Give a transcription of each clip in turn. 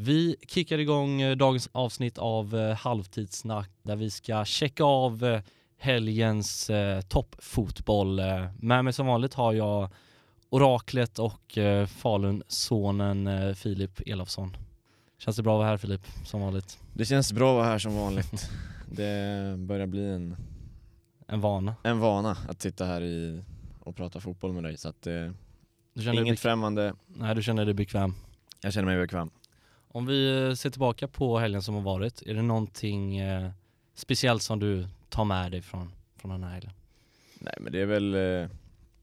Vi kickar igång eh, dagens avsnitt av eh, Halvtidssnack där vi ska checka av eh, helgens eh, toppfotboll. Med mig som vanligt har jag oraklet och eh, Falun-sonen eh, Filip Elofsson. Känns det bra att vara här Filip, som vanligt? Det känns bra att vara här som vanligt. Det börjar bli en, En vana. en vana att sitta här i och prata fotboll med dig så att eh, inget främmande. nej, du känner dig bekväm. Jag känner mig bekväm. Om vi eh, ser tillbaka på helgen som har varit, är det någonting eh, speciellt som du tar med dig från, från den här helgen? Nej men det är väl eh,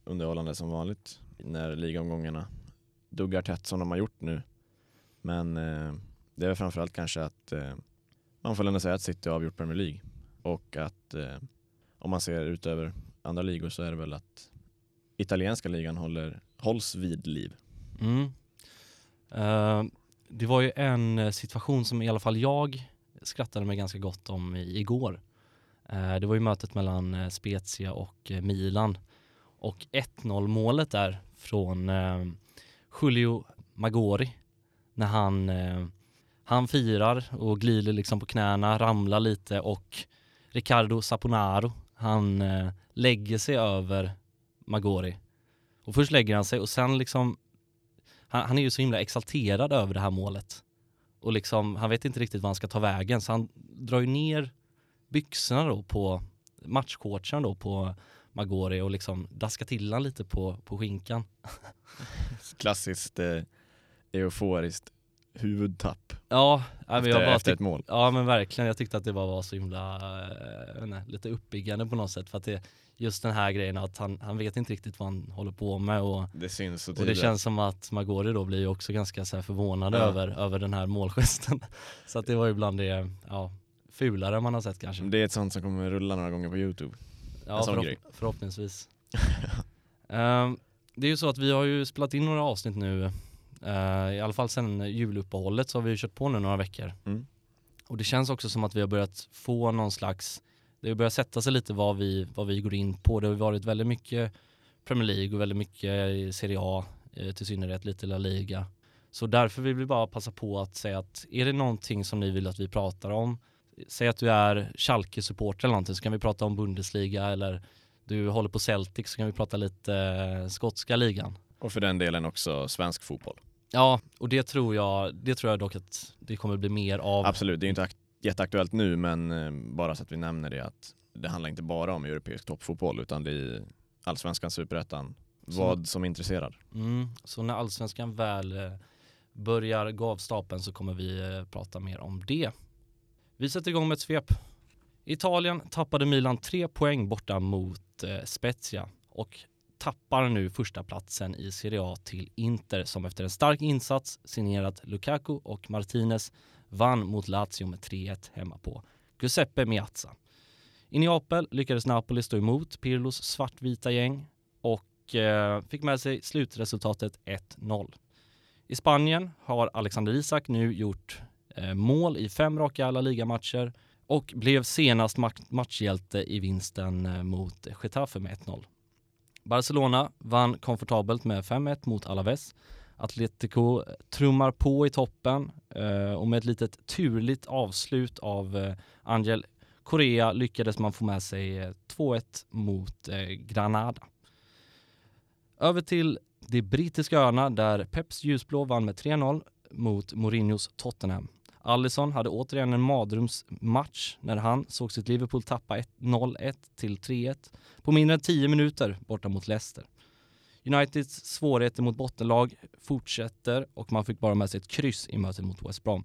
underhållande som vanligt när ligaomgångarna duggar tätt som de har gjort nu. Men eh, det är väl framförallt kanske att eh, man får ändå säga att City har avgjort Premier League och att eh, om man ser ut över andra ligor så är det väl att italienska ligan håller, hålls vid liv. Mm. Eh, det var ju en eh, situation som i alla fall jag skrattade mig ganska gott om i, igår. Eh, det var ju mötet mellan eh, Spezia och Milan. Och 1-0 målet där från Julio Magori när han, han firar och glider liksom på knäna, ramlar lite och Riccardo Saponaro han lägger sig över Magori. Och först lägger han sig och sen liksom han, han är ju så himla exalterad över det här målet. Och liksom, han vet inte riktigt vad han ska ta vägen så han drar ju ner byxorna då på matchcoachen då på Magori och liksom daskar till han lite på, på skinkan. Klassiskt eh, euforiskt huvudtapp Ja, nej, men jag efter, bara efter ett mål. ja men verkligen. Jag tyckte att det bara var så himla, eh, jag inte, lite uppbyggande på något sätt. För att det, just den här grejen att han, han vet inte riktigt vad han håller på med och Det syns så Och det känns som att Magori då blir också ganska så förvånad Ja. över, över den här målgesten. Så att det var ju bland det ja, fulare man har sett kanske. Det är ett sånt som kommer rulla några gånger på Youtube. Ja, förhopp- förhoppningsvis. Ehm, det är ju så att vi har ju spelat in några avsnitt nu, i alla fall sedan juluppehållet så har vi kört på nu några veckor. Mm. Och det känns också som att vi har börjat få någon slags, det har börjat sätta sig lite vad vi, vad vi går in på. Det har varit väldigt mycket Premier League och väldigt mycket Serie A, eh, till synnerhet lite La Liga. Så därför vill vi bara passa på att säga att är det någonting som ni vill att vi pratar om, säg att du är Schalke-supporter eller någonting så kan vi prata om Bundesliga eller du håller på Celtic så kan vi prata lite eh, skotska ligan. Och för den delen också svensk fotboll. Ja, och det tror jag, det tror jag dock att det kommer bli mer av. Absolut, det är inte ak- jätteaktuellt nu men eh, bara så att vi nämner det att det handlar inte bara om europeisk toppfotboll utan det är allsvenskan, superettan, vad som intresserar. Mm, så när allsvenskan väl eh, börjar gå av stapeln så kommer vi eh, prata mer om det. Vi sätter igång med ett svep. Italien tappade Milan tre poäng borta mot Spezia och tappar nu första platsen i Serie A till Inter som efter en stark insats signerat Lukaku och Martinez vann mot Lazio med 3-1 hemma på Giuseppe Meazza. I Neapel lyckades Napoli stå emot Pirlos svartvita gäng och eh, fick med sig slutresultatet 1-0. I Spanien har Alexander Isak nu gjort eh, mål i fem raka alla ligamatcher och blev senast matchhjälte i vinsten eh, mot Getafe med 1-0. Barcelona vann komfortabelt med 5-1 mot Alaves. Atletico trummar på i toppen eh, och med ett litet turligt avslut av eh, Angel Correa lyckades man få med sig eh, 2-1 mot Granada. Över till de brittiska öarna där Peps ljusblå vann med 3-0 mot Mourinhos Tottenham. Allison hade återigen en madrumsmatch när han såg sitt Liverpool tappa 0-1 till 3-1 på mindre än 10 minuter borta mot Leicester. Uniteds svårigheter mot bottenlag fortsätter och man fick bara med sig ett kryss i mötet mot West Brom.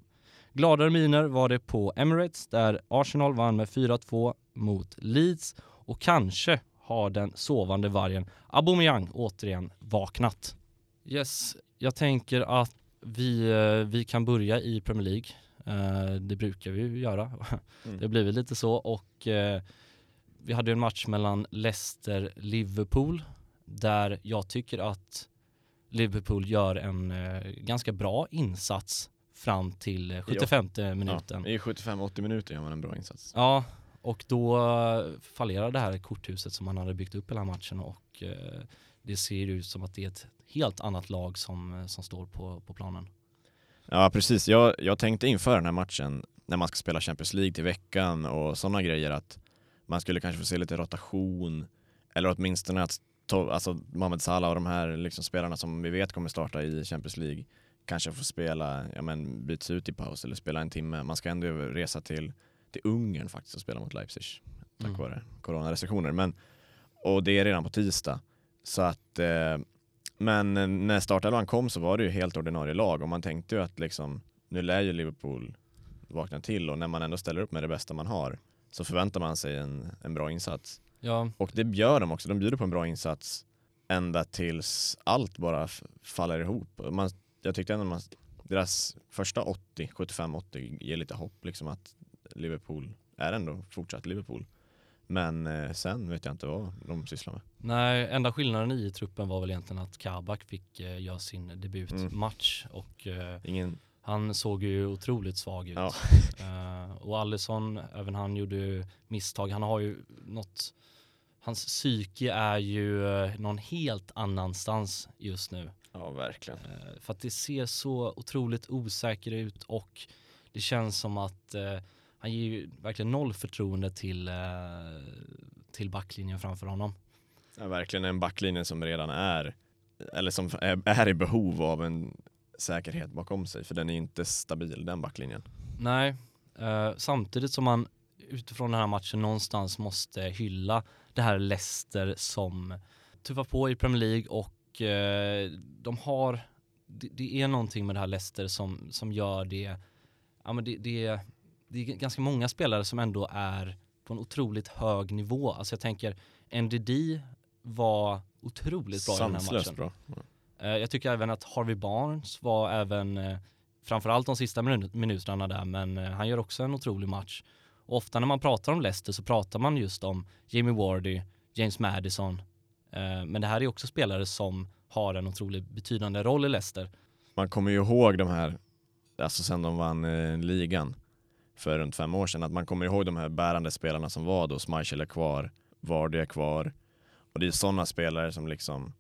Gladare miner var det på Emirates där Arsenal vann med 4-2 mot Leeds och kanske har den sovande vargen Aubameyang återigen vaknat. Yes, jag tänker att vi, eh, vi kan börja i Premier League. Eh, Det brukar vi ju göra. Mm. Det blir väl lite så och eh, vi hade ju en match mellan Leicester-Liverpool där jag tycker att Liverpool gör en eh, ganska bra insats fram till eh, 75 minuten. Ja, I 75-80 minuter gör man en bra insats. Ja, och då fallerar det här korthuset som man hade byggt upp hela matchen och det ser ut som att det är ett helt annat lag som, som står på, på planen. Ja precis, jag, jag tänkte inför den här matchen när man ska spela Champions League till veckan och sådana grejer att man skulle kanske få se lite rotation eller åtminstone att alltså Mohamed Salah och de här liksom spelarna som vi vet kommer starta i Champions League kanske får spela, ja men byts ut i paus eller spela en timme. Man ska ändå resa till, till Ungern faktiskt och spela mot Leipzig tack Mm. vare coronarestriktioner. Men, och det är redan på tisdag. Så att, eh, men när startelvan kom så var det ju helt ordinarie lag och man tänkte ju att liksom, nu lär ju Liverpool vakna till och när man ändå ställer upp med det bästa man har så förväntar man sig en, en bra insats. Ja, Och det gör de också, de bjuder på en bra insats ända tills allt bara faller ihop. Man, jag tyckte ändå man, deras första 80, 75-80 ger lite hopp liksom att Liverpool är ändå fortsatt Liverpool. Men eh, sen vet jag inte vad de sysslar med. nej, enda skillnaden i truppen var väl egentligen att Kabak fick eh, göra sin debutmatch och eh, Ingen, han såg ju otroligt svag ut. Ja. Eh, och Alisson, även han gjorde ju misstag. Han har ju något, hans psyke är ju eh, någon helt annanstans just nu. ja verkligen. Eh, För att det ser så otroligt osäker ut och det känns som att han ger ju verkligen noll förtroende till, eh, till backlinjen framför honom. Ja, verkligen en backlinje som redan är, eller som är, är i behov av en säkerhet bakom sig för den är inte stabil den backlinjen. Nej, eh, samtidigt som man utifrån den här matchen någonstans måste hylla det här Leicester som tuffar på i Premier League och eh, de har, det, det är någonting med det här Leicester som, som gör det, ja men det, det, det är ganska många spelare som ändå är på en otroligt hög nivå. Alltså jag tänker NDD var otroligt bra i den här Sanslöst matchen. bra. Eh, Jag tycker även att Harvey Barnes var även, eh, framförallt de sista minu- minuterna där, men eh, han gör också en otrolig match. Och ofta när man pratar om Leicester så pratar man just om Jamie Wardy, James Madison. Men det här är också spelare som har en otroligt betydande roll i Leicester. Man kommer ju ihåg de här, alltså sen de vann ligan för runt fem år sedan, att man kommer ihåg de här bärande spelarna som var då, Schmeichel är kvar, Vardy är kvar. Och det är sådana spelare som liksom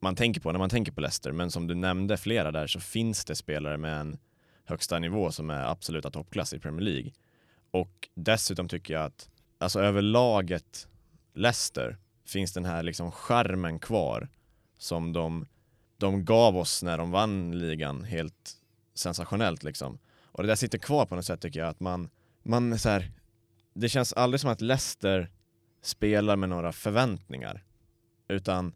man tänker på när man tänker på Leicester, men som du nämnde flera där så finns det spelare med en högsta nivå som är absoluta toppklass i Premier League. Och dessutom tycker jag att, alltså över laget Leicester finns den här liksom charmen kvar som de de gav oss när de vann ligan helt sensationellt liksom. Och det där sitter kvar på något sätt tycker jag, att man, man så här, det känns aldrig som att Leicester spelar med några förväntningar. Utan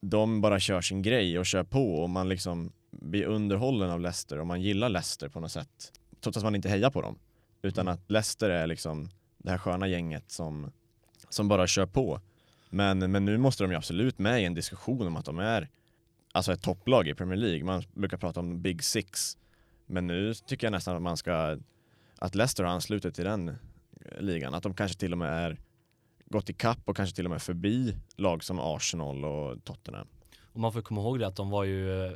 de bara kör sin grej och kör på och man liksom blir underhållen av Leicester och man gillar Leicester på något sätt. Trots att man inte hejar på dem. Utan att Leicester är liksom det här sköna gänget som, som bara kör på. Men, men nu måste de ju absolut med i en diskussion om att de är alltså ett topplag i Premier League. Man brukar prata om Big Six. Men nu tycker jag nästan att man ska att Leicester har anslutit till den eh, ligan. Att de kanske till och med är gått i kapp och kanske till och med förbi lag som Arsenal och Tottenham. Och man får komma ihåg det att de var ju eh,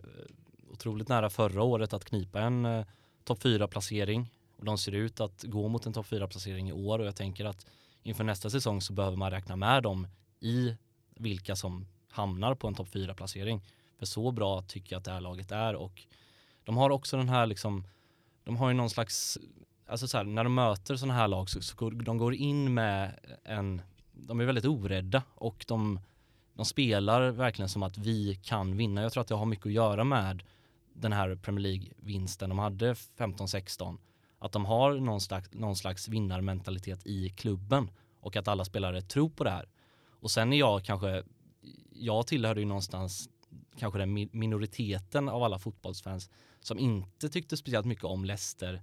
otroligt nära förra året att knipa en eh, topp 4-placering. Och de ser ut att gå mot en topp 4-placering i år och jag tänker att inför nästa säsong så behöver man räkna med dem i vilka som hamnar på en topp 4-placering. För så bra tycker jag att det här laget är och de har också den här liksom, de har ju någon slags, alltså så här, när de möter sådana här lag så, så går, de går in med en, de är väldigt orädda och de, de spelar verkligen som att vi kan vinna. Jag tror att det har mycket att göra med den här Premier League-vinsten de hade 15-16. Att de har någon slags, någon slags vinnarmentalitet i klubben och att alla spelare tror på det här. Och sen är jag kanske, jag tillhörde ju någonstans kanske den minoriteten av alla fotbollsfans som inte tyckte speciellt mycket om Leicester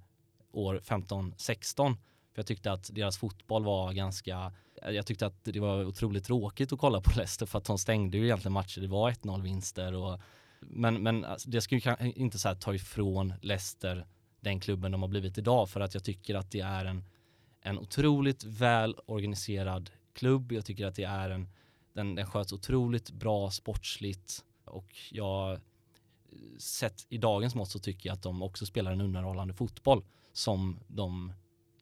år 15-16. För jag tyckte att deras fotboll var ganska, jag tyckte att det var otroligt tråkigt att kolla på Leicester för att de stängde ju egentligen matcher, det var 1-0 vinster och men, men alltså, det ska ju inte så här ta ifrån Leicester den klubben de har blivit idag för att jag tycker att det är en, en otroligt väl organiserad klubb. Jag tycker att det är en, den, den sköts otroligt bra sportsligt och jag sett i dagens mått så tycker jag att de också spelar en underhållande fotboll som de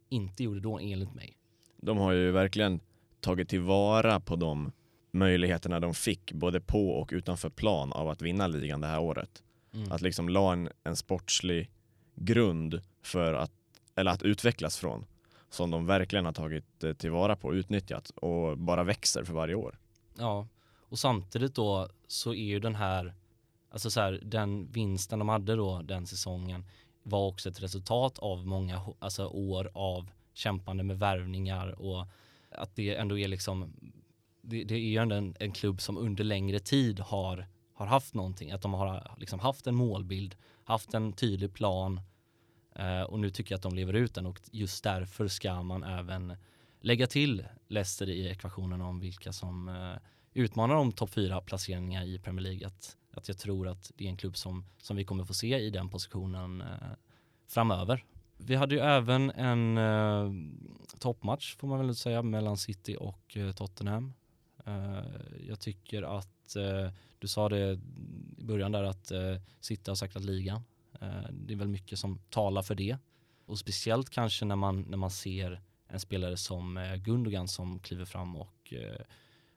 inte gjorde då enligt mig. De har ju verkligen tagit tillvara på de möjligheterna de fick både på och utanför plan av att vinna ligan det här året. Mm. Att liksom la en, en sportslig grund för att, eller att utvecklas från som de verkligen har tagit eh, tillvara på och utnyttjat och bara växer för varje år. Ja, och samtidigt då så är ju den här, alltså så här, den vinsten de hade då den säsongen var också ett resultat av många alltså år av kämpande med värvningar och att det ändå är liksom, det, det är ju ändå en, en klubb som under längre tid har, har haft någonting, att de har liksom haft en målbild, haft en tydlig plan eh, och nu tycker jag att de lever ut den och just därför ska man även lägga till Leicester i ekvationen om vilka som eh, utmanar om topp fyra placeringar i Premier League. Att, att jag tror att det är en klubb som, som vi kommer få se i den positionen eh, framöver. Vi hade ju även en eh, toppmatch får man väl säga mellan City och eh, Tottenham. Eh, jag tycker att eh, du sa det i början där att eh, City har säkrat ligan. Eh, det är väl mycket som talar för det och speciellt kanske när man när man ser en spelare som Gundogan som kliver fram och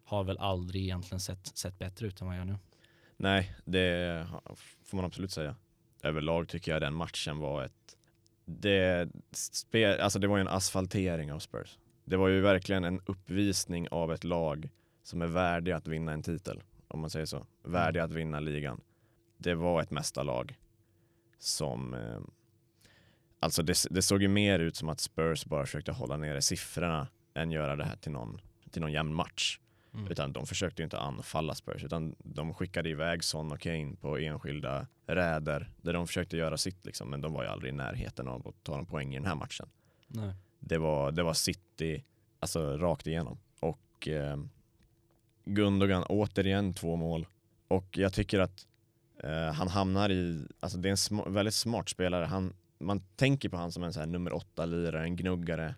har väl aldrig egentligen sett, sett bättre ut än vad jag gör nu. Nej, det får man absolut säga. Överlag tycker jag den matchen var ett det, spel, alltså det var ju en asfaltering av Spurs. Det var ju verkligen en uppvisning av ett lag som är värdig att vinna en titel, om man säger så. Värdig att vinna ligan. Det var ett mästarlag som eh, Alltså det, det, såg ju mer ut som att Spurs bara försökte hålla nere siffrorna än göra det här till någon, till någon jämn match. Mm. Utan de försökte inte anfalla Spurs utan de skickade iväg Son och Kane på enskilda räder där de försökte göra sitt liksom, men de var ju aldrig i närheten av att ta en poäng i den här matchen. Nej. Det, var, det var City, alltså rakt igenom. Och eh, Gundogan återigen två mål. Och jag tycker att eh, han hamnar i, alltså det är en sm väldigt smart spelare. Han, man tänker på han som en så här nummer åtta lirare, en gnuggare,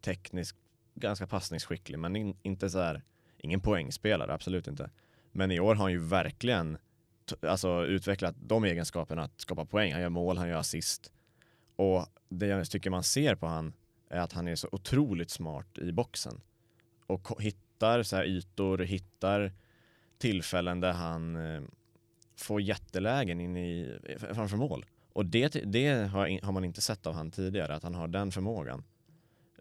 teknisk, ganska passningsskicklig men in, inte så här ingen poängspelare, absolut inte. Men i år har han ju verkligen alltså, utvecklat de egenskaperna att skapa poäng. Han gör mål, han gör assist. Och det jag tycker man ser på han är att han är så otroligt smart i boxen. Och hittar så här ytor, hittar tillfällen där han eh, får jättelägen in i, framför mål. Och det, det har, har, man inte sett av han tidigare, att han har den förmågan.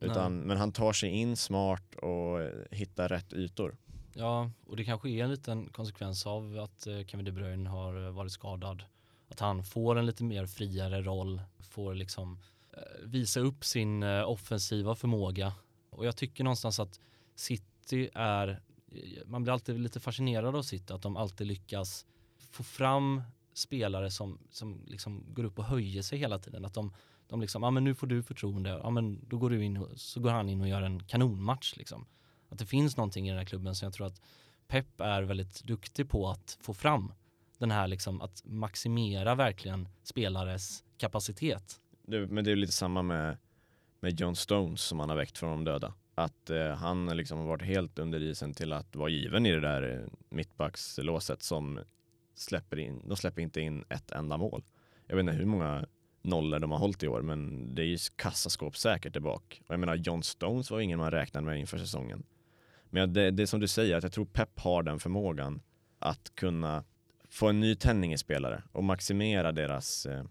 Utan, men han tar sig in smart och hittar rätt ytor. Ja, och det kanske är en liten konsekvens av att eh, Kevin De Bruyne har varit skadad. Att han får en lite mer friare roll, får liksom eh, visa upp sin eh, offensiva förmåga. Och jag tycker någonstans att City är, man blir alltid lite fascinerad av City, att de alltid lyckas få fram spelare som, som liksom går upp och höjer sig hela tiden. Att de, de liksom, ja men nu får du förtroende, ja men då går du in, så går han in och gör en kanonmatch liksom. Att det finns någonting i den här klubben som jag tror att Pep är väldigt duktig på att få fram. Den här liksom att maximera verkligen spelares kapacitet. Det, men det är lite samma med, med John Stones som han har väckt från de döda. Att eh, han liksom har varit helt under isen till att vara given i det där eh, mittbackslåset som släpper in, de släpper inte in ett enda mål. Jag vet inte hur många nollor de har hållit i år, men det är ju kassaskåp säkert där bak. Och jag menar, John Stones var ingen man räknade med inför säsongen. Men det, det är som du säger, att jag tror Pep har den förmågan att kunna få en ny tändning i spelare och maximera deras eh,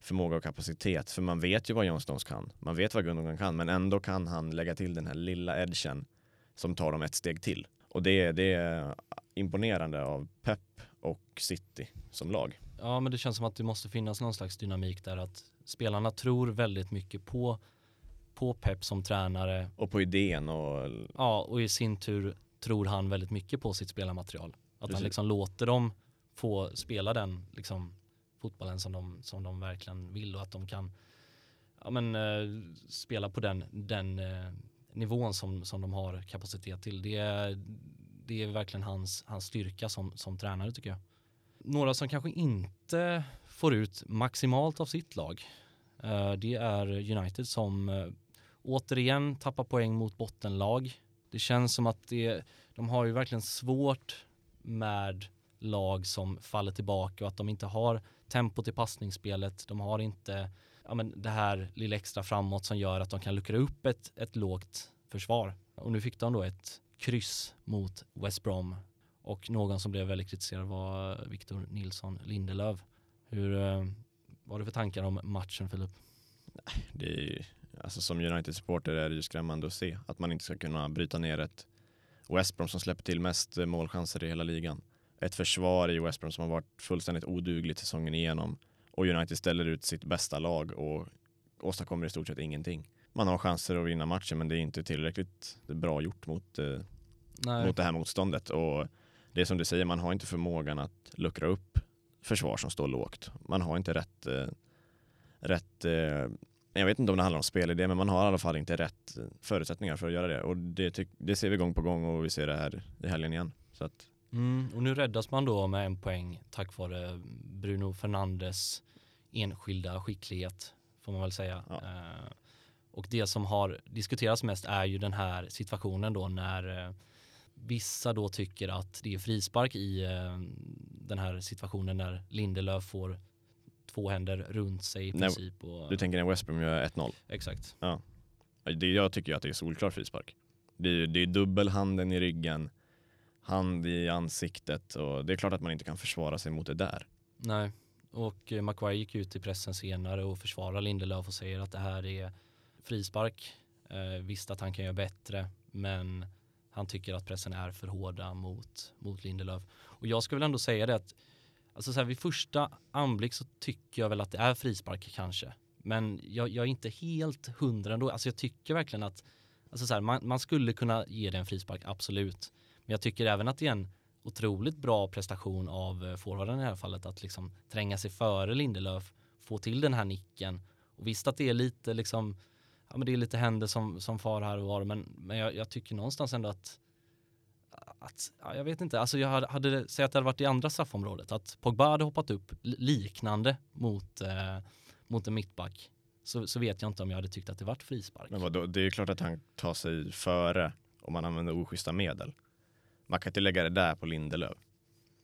förmåga och kapacitet. För man vet ju vad John Stones kan. Man vet vad Gundogan kan, men ändå kan han lägga till den här lilla edgen som tar dem ett steg till. Och det, det är imponerande av Pep och City som lag. Ja, men det känns som att det måste finnas någon slags dynamik där att spelarna tror väldigt mycket på, på Pep som tränare. Och på idén och... Ja, och i sin tur tror han väldigt mycket på sitt spelarmaterial. Att Precis. han liksom låter dem få spela den liksom, fotbollen som de, som de verkligen vill och att de kan ja, men, eh, spela på den, den eh, nivån som, som de har kapacitet till. Det är, det är verkligen hans, hans styrka som, som tränare tycker jag. Några som kanske inte får ut maximalt av sitt lag. Eh, det är United som eh, återigen tappar poäng mot bottenlag. Det känns som att det, de har ju verkligen svårt med lag som faller tillbaka och att de inte har tempot i passningsspelet. De har inte ja, men det här lilla extra framåt som gör att de kan luckra upp ett, ett lågt försvar. Och nu fick de då ett kryss mot West Brom och någon som blev väldigt kritiserad var Victor Nilsson Lindelöf. Hur, eh, var det du för tankar om matchen Filip? Det är ju, alltså som United-supporter är det ju skrämmande att se att man inte ska kunna bryta ner ett West Brom som släpper till mest målchanser i hela ligan. Ett försvar i West Brom som har varit fullständigt odugligt säsongen igenom och United ställer ut sitt bästa lag och åstadkommer i stort sett ingenting. Man har chanser att vinna matchen men det är inte tillräckligt bra gjort mot, eh, mot det här motståndet och det är som du säger, man har inte förmågan att luckra upp försvar som står lågt. Man har inte rätt, eh, rätt eh, jag vet inte om det handlar om spelidé, men man har i alla fall inte rätt förutsättningar för att göra det. Och det, det ser vi gång på gång och vi ser det här i helgen igen. Så att... Mm, och nu räddas man då med en poäng tack vare Bruno Fernandes enskilda skicklighet, får man väl säga. Ja. Eh, och det som har diskuterats mest är ju den här situationen då när eh, vissa då tycker att det är frispark i eh, den här situationen när Lindelöf får två händer runt sig i princip. Och, du tänker när West Brom gör 1-0? Exakt. Ja. Det, jag tycker att det är solklar frispark. Det är, det är dubbelhanden i ryggen, hand i ansiktet och det är klart att man inte kan försvara sig mot det där. Nej, och eh, Maguire gick ut i pressen senare och försvarar Lindelöf och säger att det här är frispark. Eh, visst att han kan göra bättre, men han tycker att pressen är för hårda mot, mot Lindelöf. Och jag skulle väl ändå säga det att alltså så här, vid första anblick så tycker jag väl att det är frispark kanske. Men jag, jag är inte helt hundra ändå. Alltså jag tycker verkligen att alltså så här, man, man, skulle kunna ge det en frispark, absolut. Men jag tycker även att det är en otroligt bra prestation av eh, forwarden i det här fallet att liksom tränga sig före Lindelöf, få till den här nicken. Och visst att det är lite liksom, ja men det är lite händer som, som far här och var, men, men jag, jag tycker någonstans ändå att att, ja, jag vet inte, alltså jag hade, hade säg att det hade varit i andra straffområdet, att Pogba hade hoppat upp liknande mot, eh, mot en mittback så, så vet jag inte om jag hade tyckt att det varit frispark. Men vadå, det är klart att han tar sig före om man använder oschyssta medel. Man kan inte lägga det där på Lindelöf.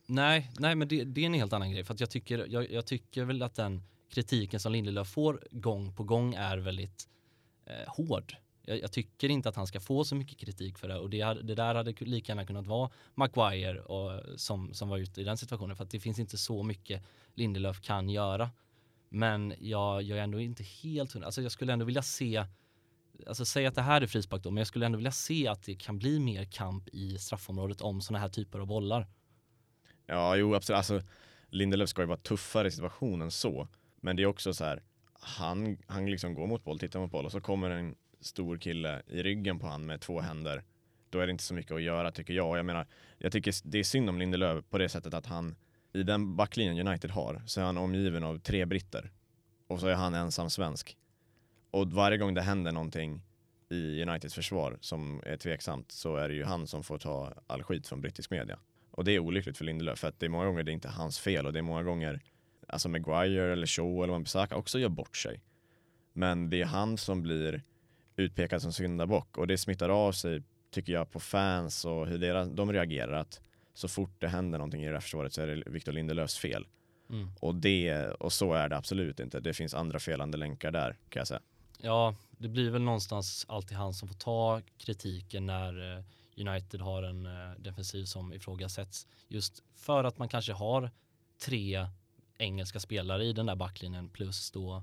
Nej, nej men det, det är en helt annan grej för att jag tycker, jag, jag tycker väl att den kritiken som Lindelöf får gång på gång är väldigt eh, hård jag, jag, tycker inte att han ska få så mycket kritik för det och det, det där hade lika gärna kunnat vara Maguire och, som, som var ute i den situationen för att det finns inte så mycket Lindelöf kan göra. Men jag, jag är ändå inte helt hundra, alltså jag skulle ändå vilja se Alltså säg att det här är frispark då, men jag skulle ändå vilja se att det kan bli mer kamp i straffområdet om sådana här typer av bollar. Ja, jo absolut. Alltså, Lindelöf ska ju vara tuffare i situationen så. Men det är också så här, han, han liksom går mot boll, tittar mot boll och så kommer en stor kille i ryggen på han med två händer, då är det inte så mycket att göra tycker jag. Jag menar, jag tycker det är synd om Lindelöf på det sättet att han i den backlinjen United har så är han omgiven av tre britter och så är han ensam svensk. Och varje gång det händer någonting i Uniteds försvar som är tveksamt så är det ju han som får ta all skit från brittisk media. Och det är olyckligt för Lindelöf för att det är många gånger det är inte hans fel och det är många gånger alltså Maguire eller Shaw eller Wan-Bissaka också gör bort sig. Men det är han som blir utpekad som syndabock och det smittar av sig tycker jag på fans och hur deras, de reagerar att så fort det händer någonting i det här försvaret så är det Victor Lindelöfs fel. Mm. Och, det, och så är det absolut inte. Det finns andra felande länkar där kan jag säga. Ja, det blir väl någonstans alltid han som får ta kritiken när eh, United har en eh, defensiv som ifrågasätts. Just för att man kanske har tre engelska spelare i den där backlinjen plus då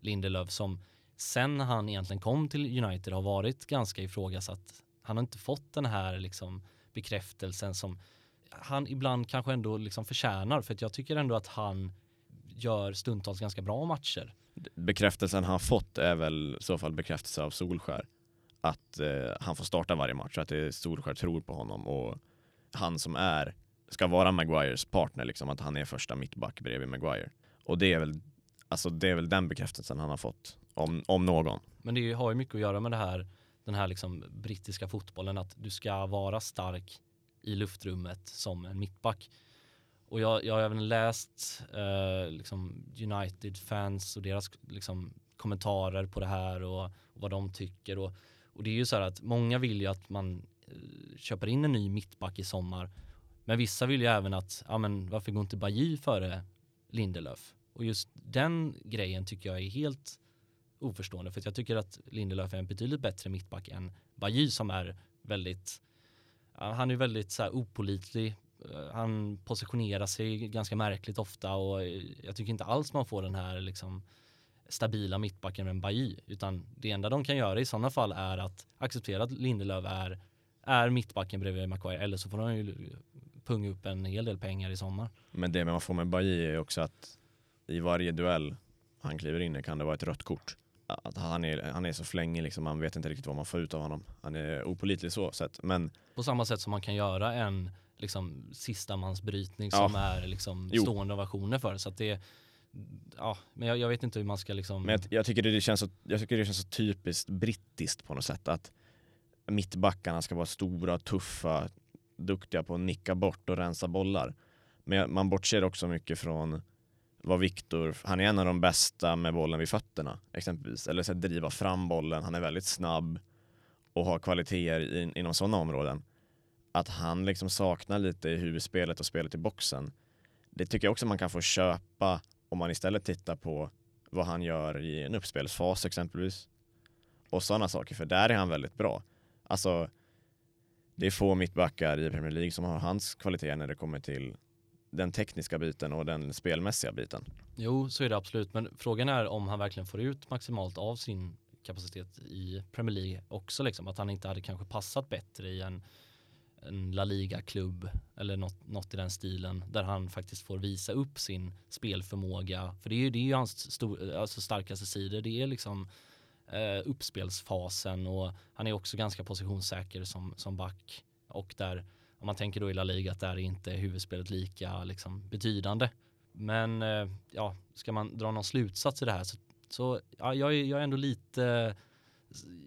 Lindelöf som sen han egentligen kom till United har varit ganska ifrågasatt. Han har inte fått den här liksom bekräftelsen som han ibland kanske ändå liksom förtjänar för att jag tycker ändå att han gör stundtals ganska bra matcher. Bekräftelsen han fått är väl i så fall bekräftelse av Solskär. Att eh, han får starta varje match, att det är Solskär tror på honom och han som är, ska vara Maguires partner liksom, att han är första mittback bredvid Maguire. Och det är väl, alltså det är väl den bekräftelsen han har fått om, om någon. Men det har ju mycket att göra med det här, den här liksom brittiska fotbollen, att du ska vara stark i luftrummet som en mittback. Och jag, jag har även läst eh, liksom United-fans och deras liksom, kommentarer på det här och, och, vad de tycker. Och, och det är ju så här att många vill ju att man eh, köper in en ny mittback i sommar. Men vissa vill ju även att, ja men varför går inte Bajy före Lindelöf? Och just den grejen tycker jag är helt oförstående för jag tycker att Lindelöf är en betydligt bättre mittback än Bajy som är väldigt han är väldigt så här opolitlig eh, han positionerar sig ganska märkligt ofta och eh, jag tycker inte alls man får den här liksom stabila mittbacken med en Bajy utan det enda de kan göra i sådana fall är att acceptera att Lindelöf är, är mittbacken bredvid Maguire eller så får de ju punga upp en hel del pengar i sommar. Men det man får med Bailly är också att i varje duell han kliver in kan det vara ett rött kort. Att han, är, han är så flängig liksom, man vet inte riktigt vad man får ut av honom. Han är opolitlig så sett. Men På samma sätt som man kan göra en liksom, sista mans brytning som är liksom, stående ovationer för. Så det, ja, men jag, jag vet inte hur man ska liksom... Men jag, jag, tycker det känns så, jag tycker det känns så typiskt brittiskt på något sätt att mittbackarna ska vara stora, tuffa, duktiga på att nicka bort och rensa bollar. Men man bortser också mycket från vad Viktor, han är en av de bästa med bollen vid fötterna exempelvis, eller så att driva fram bollen, han är väldigt snabb och har kvaliteter in, inom sådana områden. Att han liksom saknar lite i huvudspelet och spelet i boxen. Det tycker jag också man kan få köpa om man istället tittar på vad han gör i en uppspelsfas exempelvis. Och sådana saker, för där är han väldigt bra. Alltså, det är få mittbackar i Premier League som har hans kvalitet när det kommer till den tekniska biten och den spelmässiga biten. Jo, så är det absolut. Men frågan är om han verkligen får ut maximalt av sin kapacitet i Premier League också. Liksom. Att han inte hade kanske passat bättre i en, en La Liga-klubb eller något, något i den stilen där han faktiskt får visa upp sin spelförmåga. För det är ju, det är ju hans stor, alltså starkaste sidor. Det är liksom eh, uppspelsfasen och han är också ganska positionssäker som, som back. Och där, om man tänker då i La Liga, att där är inte huvudspelet lika liksom, betydande. Men eh, ja, ska man dra någon slutsats i det här så, så ja, jag, är, jag är ändå lite,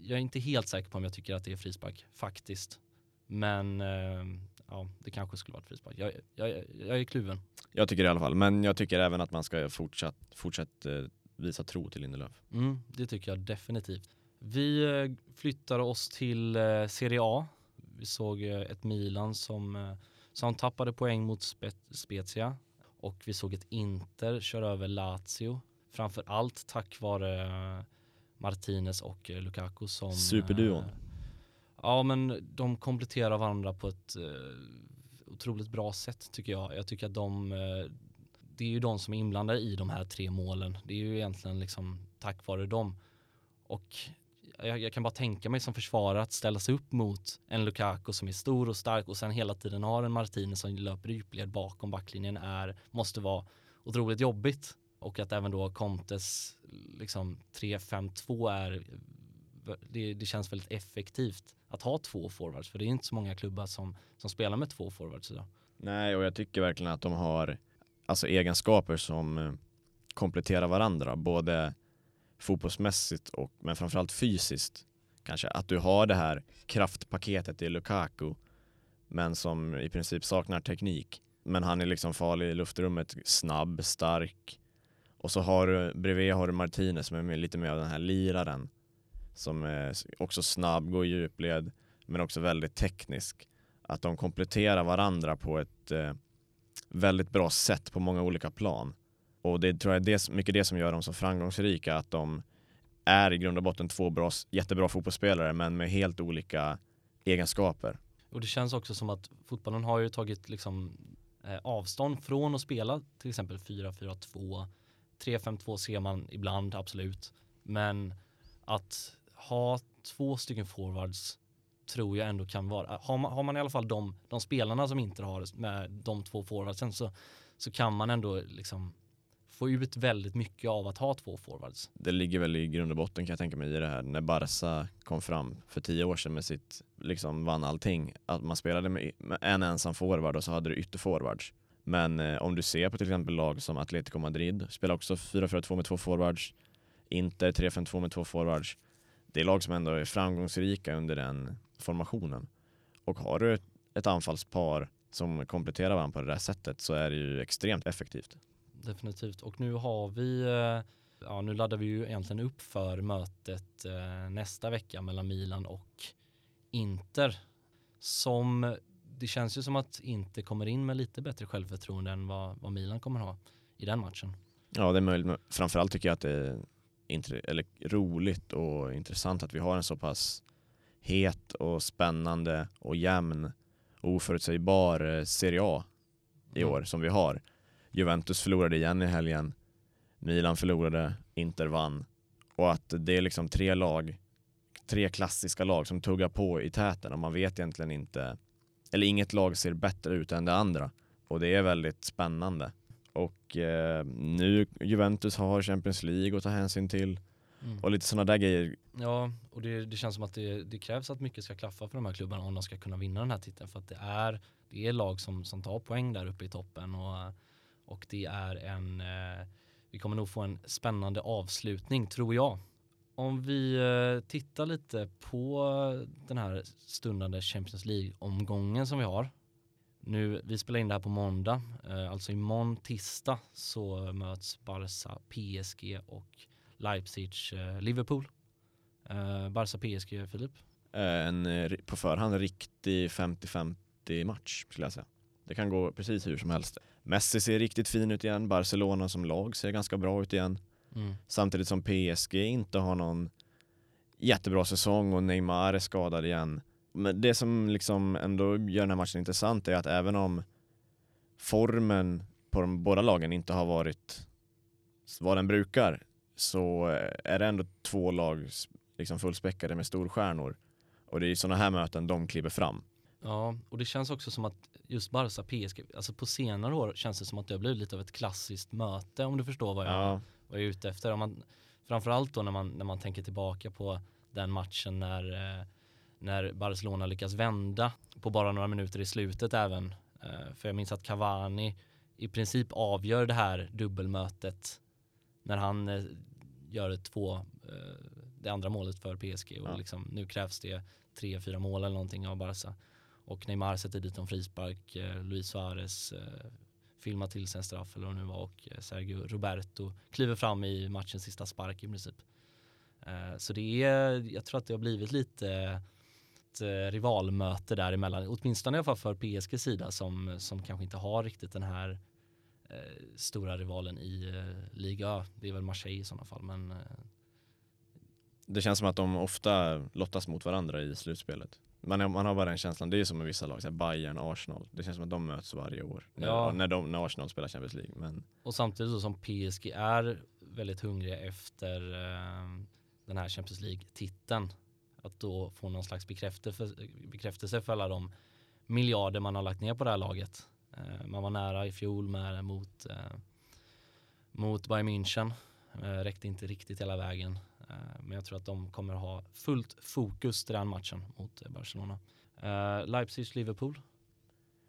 jag är inte helt säker på om jag tycker att det är frispark faktiskt. Men eh, ja, det kanske skulle vara ett frispark. Jag, jag, jag är kluven. Jag tycker det i alla fall, men jag tycker även att man ska fortsatt, fortsatt eh, visa tro till Lindelöf. Mm, det tycker jag definitivt. Vi eh, flyttar oss till eh, Serie A. Vi såg eh, ett Milan som, som tappade poäng mot Spe Spezia och vi såg ett Inter köra över Lazio. Framför allt tack vare Martinez och Lukaku som... Superduon. Ja, men de kompletterar varandra på ett otroligt bra sätt tycker jag. Jag tycker att de, det är ju de som är inblandade i de här tre målen. Det är ju egentligen liksom tack vare dem. Och jag, jag kan bara tänka mig som försvarare att ställa sig upp mot en Lukaku som är stor och stark och sen hela tiden har en Martinez som löper djupled bakom backlinjen är, måste vara otroligt jobbigt. Och att även då Contes liksom 3-5-2 är det, det känns väldigt effektivt att ha två forwards för det är inte så många klubbar som, som spelar med två forwards idag. Nej, och jag tycker verkligen att de har alltså, egenskaper som eh, kompletterar varandra, både fotbollsmässigt och men framförallt fysiskt. Kanske att du har det här kraftpaketet i Lukaku, men som i princip saknar teknik. Men han är liksom farlig i luftrummet, snabb, stark. Och så har du bredvid har du Martinez som är lite mer av den här liraren. Som är också snabb, går i djupled, men också väldigt teknisk. Att de kompletterar varandra på ett eh, väldigt bra sätt på många olika plan. Och det tror jag är det, mycket det som gör dem så framgångsrika, att de är i grund och botten två bra, jättebra fotbollsspelare men med helt olika egenskaper. Och det känns också som att fotbollen har ju tagit liksom eh, avstånd från att spela till exempel 4-4-2. 3-5-2 ser man ibland, absolut. Men att ha två stycken forwards tror jag ändå kan vara, har man, har man i alla fall de, de spelarna som inte har med de två forwardsen så, så kan man ändå liksom få ut väldigt mycket av att ha två forwards. Det ligger väl i grund och botten kan jag tänka mig i det här när Barca kom fram för tio år sedan med sitt, liksom vann allting. Att man spelade med, en ensam forward och så hade du ytterforwards. Men eh, om du ser på till exempel lag som Atletico Madrid, spelar också 4-4-2 med två forwards. Inter 3-5-2 med två forwards. Det är lag som ändå är framgångsrika under den formationen. Och har du ett, anfallspar som kompletterar varandra på det där sättet så är det ju extremt effektivt. Definitivt. Och nu har vi, eh, ja nu laddar vi ju egentligen upp för mötet eh, nästa vecka mellan Milan och Inter. Som, det känns ju som att Inter kommer in med lite bättre självförtroende än vad, vad Milan kommer ha i den matchen. Ja, det är möjligt. Framförallt tycker jag att det är eller roligt och intressant att vi har en så pass het och spännande och jämn och oförutsägbar eh, Serie A i Mm. år som vi har. Juventus förlorade igen i helgen, Milan förlorade, Inter vann och att det är liksom tre lag, tre klassiska lag som tuggar på i täten och man vet egentligen inte, eller inget lag ser bättre ut än det andra och det är väldigt spännande. Och eh, nu Juventus har Champions League att ta hänsyn till Mm. och lite sådana där grejer. Ja, och det, det känns som att det, det krävs att mycket ska klaffa för de här klubbarna om de ska kunna vinna den här titeln. För att det är, det är lag som, som tar poäng där uppe i toppen och, och det är en, eh, vi kommer nog få en spännande avslutning tror jag. Om vi eh, tittar lite på den här stundande Champions League-omgången som vi har. Nu, vi spelar in det här på måndag, eh, alltså imorgon tisdag så möts Barca, PSG och Leipzig, eh, Liverpool. Eh, Barca PSG, Filip. Eh, En på förhand riktig 50-50 match skulle jag säga. Det kan gå precis hur som helst. Messi ser riktigt fin ut igen, Barcelona som lag ser ganska bra ut igen. Mm. Samtidigt som PSG inte har någon jättebra säsong och Neymar är skadad igen. Men det som liksom ändå gör den här matchen intressant är att även om formen på de båda lagen inte har varit vad den brukar så är det ändå två lag liksom fullspäckade med storstjärnor. Och det är sådana här möten de kliver fram. Ja, och det känns också som att just Barca PSG, alltså på senare år känns det som att det har blivit lite av ett klassiskt möte om du förstår vad jag, Ja, vad jag är ute efter. Om man, framförallt då när man, när man tänker tillbaka på den matchen när, eh, när Barcelona lyckas vända på bara några minuter i slutet även. Eh, för jag minns att Cavani i princip avgör det här dubbelmötet när han eh, gör två, eh, det andra målet för PSG och Ja. liksom, nu krävs det tre, fyra mål eller någonting av Barca. Och Neymar sätter dit en frispark, eh, Luis Suarez eh, filmar till sig en straff eller vad det nu var och eh, Sergio Roberto kliver fram i matchens sista spark i princip. Eh, så det är, jag tror att det har blivit lite ett eh, rivalmöte däremellan, åtminstone i alla fall för PSG sida som, som kanske inte har riktigt den här eh, stora rivalen i eh, Liga. Det är väl Marseille i sådana fall men eh, det känns som att de ofta lottas mot varandra i slutspelet. Man, man har bara den känslan, det är som med vissa lag, så Bayern, Arsenal. Det känns som att de möts varje år. När, Ja. när, de, när Arsenal spelar Champions League. Men Och samtidigt så som PSG är väldigt hungriga efter eh, den här Champions League-titeln. Att då få någon slags bekräftelse, bekräftelse för alla de miljarder man har lagt ner på det här laget. Eh, man var nära i fjol med, mot, eh, mot Bayern München. Eh, räckte inte riktigt hela vägen. Men jag tror att de kommer ha fullt fokus till den matchen mot Barcelona. Leipzig-Liverpool.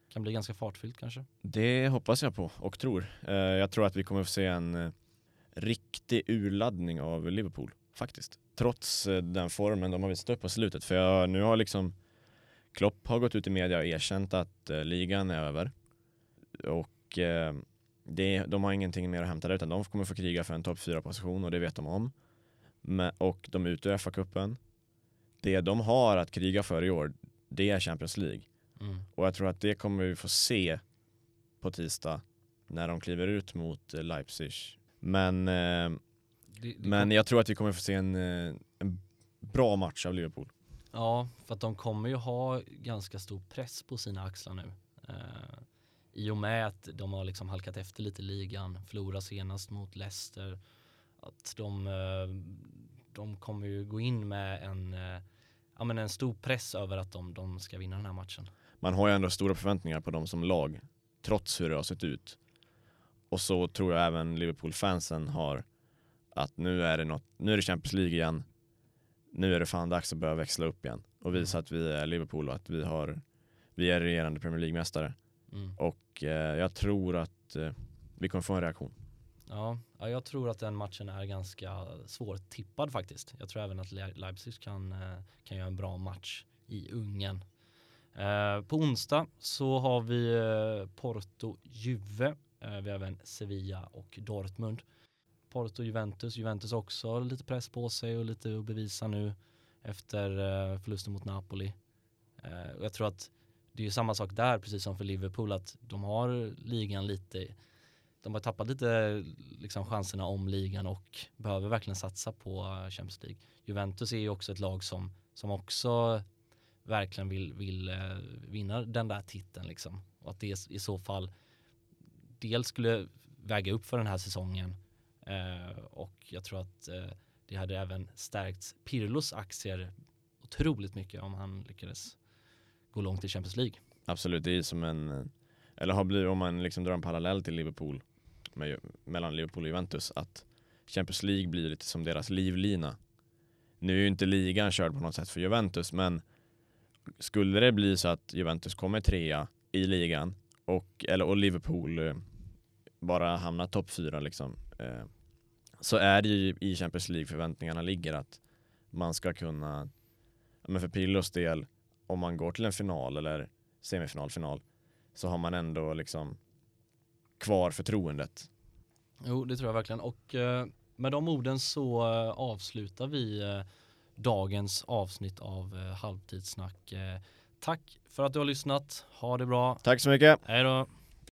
Kan bli ganska fartfyllt kanske. det hoppas jag på och tror. Jag tror att vi kommer få se en riktig urladdning av Liverpool faktiskt. Trots den formen de har visat upp på slutet. För jag, nu har liksom Klopp har gått ut i media och erkänt att ligan är över. Och eh, det, de har ingenting mer att hämta där utan de kommer få kriga för en topp 4-position och det vet de om. Men, och de är ute ur FA-cupen. Det de har att kriga för i år, det är Champions League. Mm. Och jag tror att det kommer vi få se på tisdag när de kliver ut mot eh, Leipzig. Men, eh, Det, det men jag tror att vi kommer få se en, eh, en bra match av Liverpool. Ja, för att de kommer ju ha ganska stor press på sina axlar nu. Eh, i och med att de har liksom halkat efter lite i ligan, förlorade senast mot Leicester. Att de, eh, de kommer ju gå in med en, eh, ja, men en stor press över att de, de ska vinna den här matchen. Man har ju ändå stora förväntningar på dem som lag, trots hur det har sett ut. Och så tror jag även Liverpool-fansen har att nu är det, något, nu är det Champions League igen. Nu är det fan dags att börja växla upp igen och visa att vi är Liverpool och att vi, har, vi är regerande Premier League-mästare. Mm. Och eh, jag tror att eh, vi kommer få en reaktion. Ja, ja, jag tror att den matchen är ganska svårtippad faktiskt. Jag tror även att Le- Leipzig kan, eh, kan göra en bra match i Ungern. Eh, på onsdag så har vi eh, Porto-Juve. Eh, vi har även Sevilla och Dortmund. Porto-Juventus. Juventus också lite press på sig och lite att bevisa nu efter förlusten mot Napoli. Jag tror att det är ju samma sak där, precis som för Liverpool, att de har ligan lite de har tappat lite liksom, chanserna om ligan och behöver verkligen satsa på Champions League. Juventus är ju också ett lag som, som också verkligen vill, vill eh, vinna den där titeln liksom. Och att det i så fall dels skulle väga upp för den här säsongen eh, och jag tror att eh, det hade även stärkt Pirlos aktier otroligt mycket om han lyckades gå långt i Champions League. Absolut, det är som en, eller har blivit, om man liksom drar en parallell till Liverpool, med, mellan Liverpool och Juventus, att Champions League blir lite som deras livlina. Nu är ju inte ligan körd på något sätt för Juventus, men skulle det bli så att Juventus kommer trea i ligan och, eller, och Liverpool eh, bara hamnar topp fyra liksom, eh, så är det ju i Champions League förväntningarna ligger att man ska kunna, men för Pirlos del, om man går till en final eller semifinal, final, så har man ändå liksom kvar förtroendet. Jo, det tror jag verkligen. Och eh, med de orden så eh, avslutar vi eh, dagens avsnitt av Halvtidssnack. Tack för att du har lyssnat. Ha det bra. Tack så mycket. Hej då.